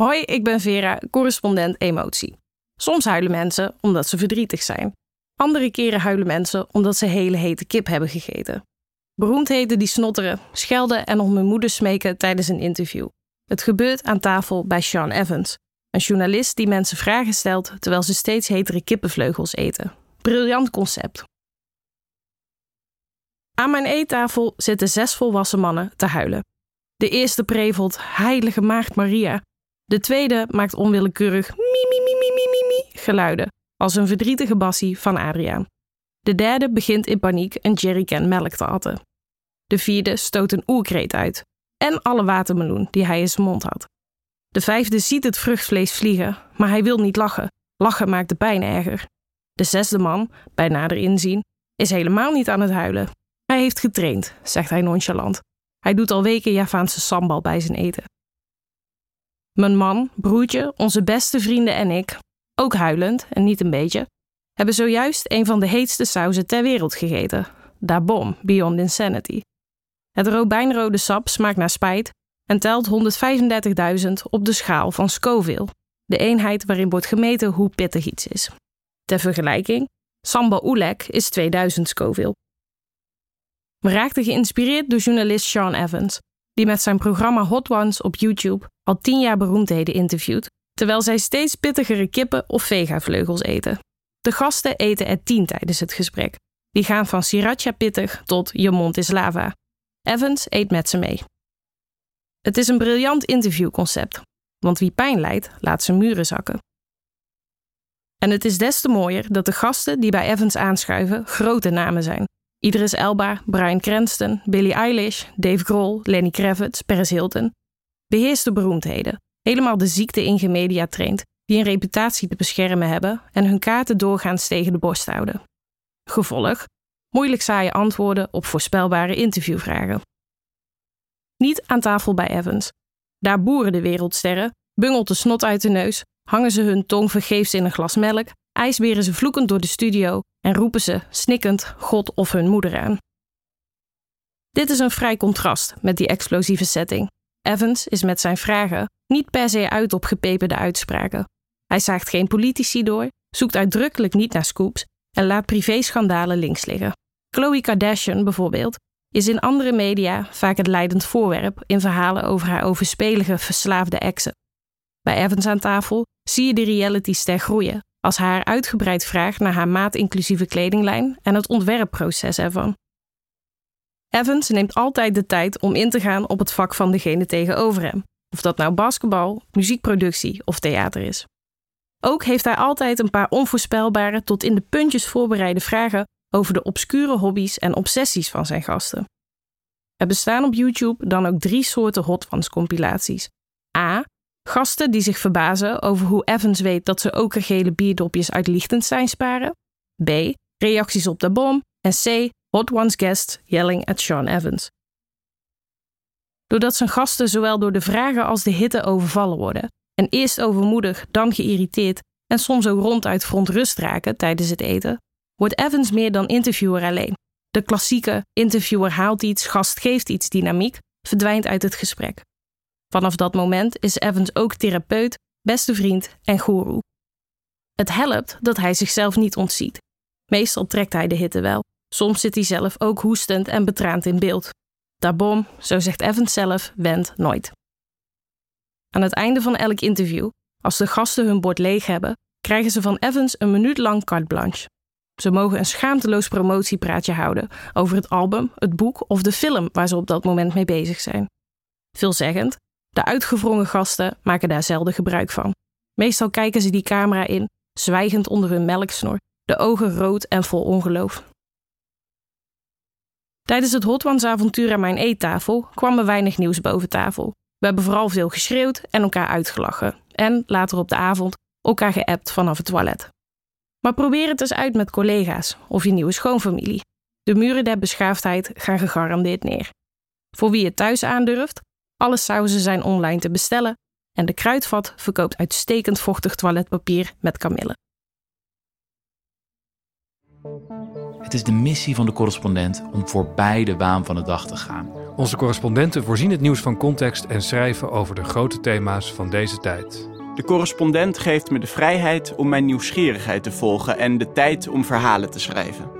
Hoi, ik ben Vera, correspondent emotie. Soms huilen mensen omdat ze verdrietig zijn. Andere keren huilen mensen omdat ze hele hete kip hebben gegeten. Beroemdheden die snotteren, schelden en om hun moeder smeken tijdens een interview. Het gebeurt aan tafel bij Sean Evans, een journalist die mensen vragen stelt terwijl ze steeds hetere kippenvleugels eten. Briljant concept. Aan mijn eettafel zitten zes volwassen mannen te huilen. De eerste prevelt Heilige Maagd Maria. De tweede maakt onwillekeurig mi geluiden, als een verdrietige bassie van Adriaan. De derde begint in paniek een jerrycan melk te atten. De vierde stoot een oerkreet uit en alle watermeloen die hij in zijn mond had. De vijfde ziet het vruchtvlees vliegen, maar hij wil niet lachen. Lachen maakt de pijn erger. De zesde man, bij nader inzien, is helemaal niet aan het huilen. Hij heeft getraind, zegt hij nonchalant. Hij doet al weken Javaanse sambal bij zijn eten. Mijn man, broertje, onze beste vrienden en ik, ook huilend en niet een beetje, hebben zojuist een van de heetste sauzen ter wereld gegeten. Da Bom, Beyond Insanity. Het robijnrode sap smaakt naar spijt en telt 135.000 op de schaal van Scoville, de eenheid waarin wordt gemeten hoe pittig iets is. Ter vergelijking, Samba Oelek is 2000 Scoville. We raakten geïnspireerd door journalist Sean Evans, die met zijn programma Hot Ones op YouTube al tien jaar beroemdheden interviewt, terwijl zij steeds pittigere kippen of vegavleugels eten. De gasten eten er tien tijdens het gesprek. Die gaan van sriracha pittig tot je mond is lava. Evans eet met ze mee. Het is een briljant interviewconcept, want wie pijn lijdt, laat zijn muren zakken. En het is des te mooier dat de gasten die bij Evans aanschuiven grote namen zijn. Idris Elba, Brian Cranston, Billie Eilish, Dave Grohl, Lenny Kravitz, Paris Hilton. Beheerste beroemdheden, helemaal de ziekte in media traint, die een reputatie te beschermen hebben en hun kaarten doorgaans tegen de borst houden. Gevolg: moeilijk saaie antwoorden op voorspelbare interviewvragen. Niet aan tafel bij Evans. Daar boeren de wereldsterren, bungelt de snot uit de neus, hangen ze hun tong vergeefs in een glas melk, ijsberen ze vloekend door de studio en roepen ze, snikkend, God of hun moeder aan. Dit is een vrij contrast met die explosieve setting. Evans is met zijn vragen niet per se uit op gepeperde uitspraken. Hij zaagt geen politici door, zoekt uitdrukkelijk niet naar scoops en laat privéschandalen links liggen. Khloe Kardashian bijvoorbeeld is in andere media vaak het leidend voorwerp in verhalen over haar overspelige, verslaafde exen. Bij Evans aan tafel zie je de realityster groeien als haar uitgebreid vraagt naar haar maat-inclusieve kledinglijn en het ontwerpproces ervan. Evans neemt altijd de tijd om in te gaan op het vak van degene tegenover hem, of dat nou basketbal, muziekproductie of theater is. Ook heeft hij altijd een paar onvoorspelbare tot in de puntjes voorbereide vragen over de obscure hobby's en obsessies van zijn gasten. Er bestaan op YouTube dan ook drie soorten Hot Ones compilaties. A. Gasten die zich verbazen over hoe Evans weet dat ze ook gele bierdopjes uit Liechtenstein sparen. B. Reacties op de bom. En C. Hot Ones guests yelling at Sean Evans. Doordat zijn gasten zowel door de vragen als de hitte overvallen worden, en eerst overmoedig, dan geïrriteerd en soms ook ronduit verontrust raken tijdens het eten, wordt Evans meer dan interviewer alleen. De klassieke interviewer haalt iets, gast geeft iets dynamiek, verdwijnt uit het gesprek. Vanaf dat moment is Evans ook therapeut, beste vriend en goeroe. Het helpt dat hij zichzelf niet ontziet. Meestal trekt hij de hitte wel. Soms zit hij zelf ook hoestend en betraand in beeld. Daarbom, zo zegt Evans zelf, wendt nooit. Aan het einde van elk interview, als de gasten hun bord leeg hebben, krijgen ze van Evans een minuut lang carte blanche. Ze mogen een schaamteloos promotiepraatje houden over het album, het boek of de film waar ze op dat moment mee bezig zijn. Veelzeggend, de uitgevrongen gasten maken daar zelden gebruik van. Meestal kijken ze die camera in, zwijgend onder hun melksnor, de ogen rood en vol ongeloof. Tijdens het Hot Ones avontuur aan mijn eettafel kwam er weinig nieuws boven tafel. We hebben vooral veel geschreeuwd en elkaar uitgelachen. En later op de avond elkaar geappt vanaf het toilet. Maar probeer het eens uit met collega's of je nieuwe schoonfamilie. De muren der beschaafdheid gaan gegarandeerd neer. Voor wie het thuis aandurft, alle sauzen zijn online te bestellen en de kruidvat verkoopt uitstekend vochtig toiletpapier met kamille. Het is de missie van de correspondent om voorbij de waan van de dag te gaan Onze correspondenten voorzien het nieuws van context en schrijven over de grote thema's van deze tijd. De correspondent geeft me de vrijheid om mijn nieuwsgierigheid te volgen en de tijd om verhalen te schrijven.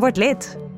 Word lid.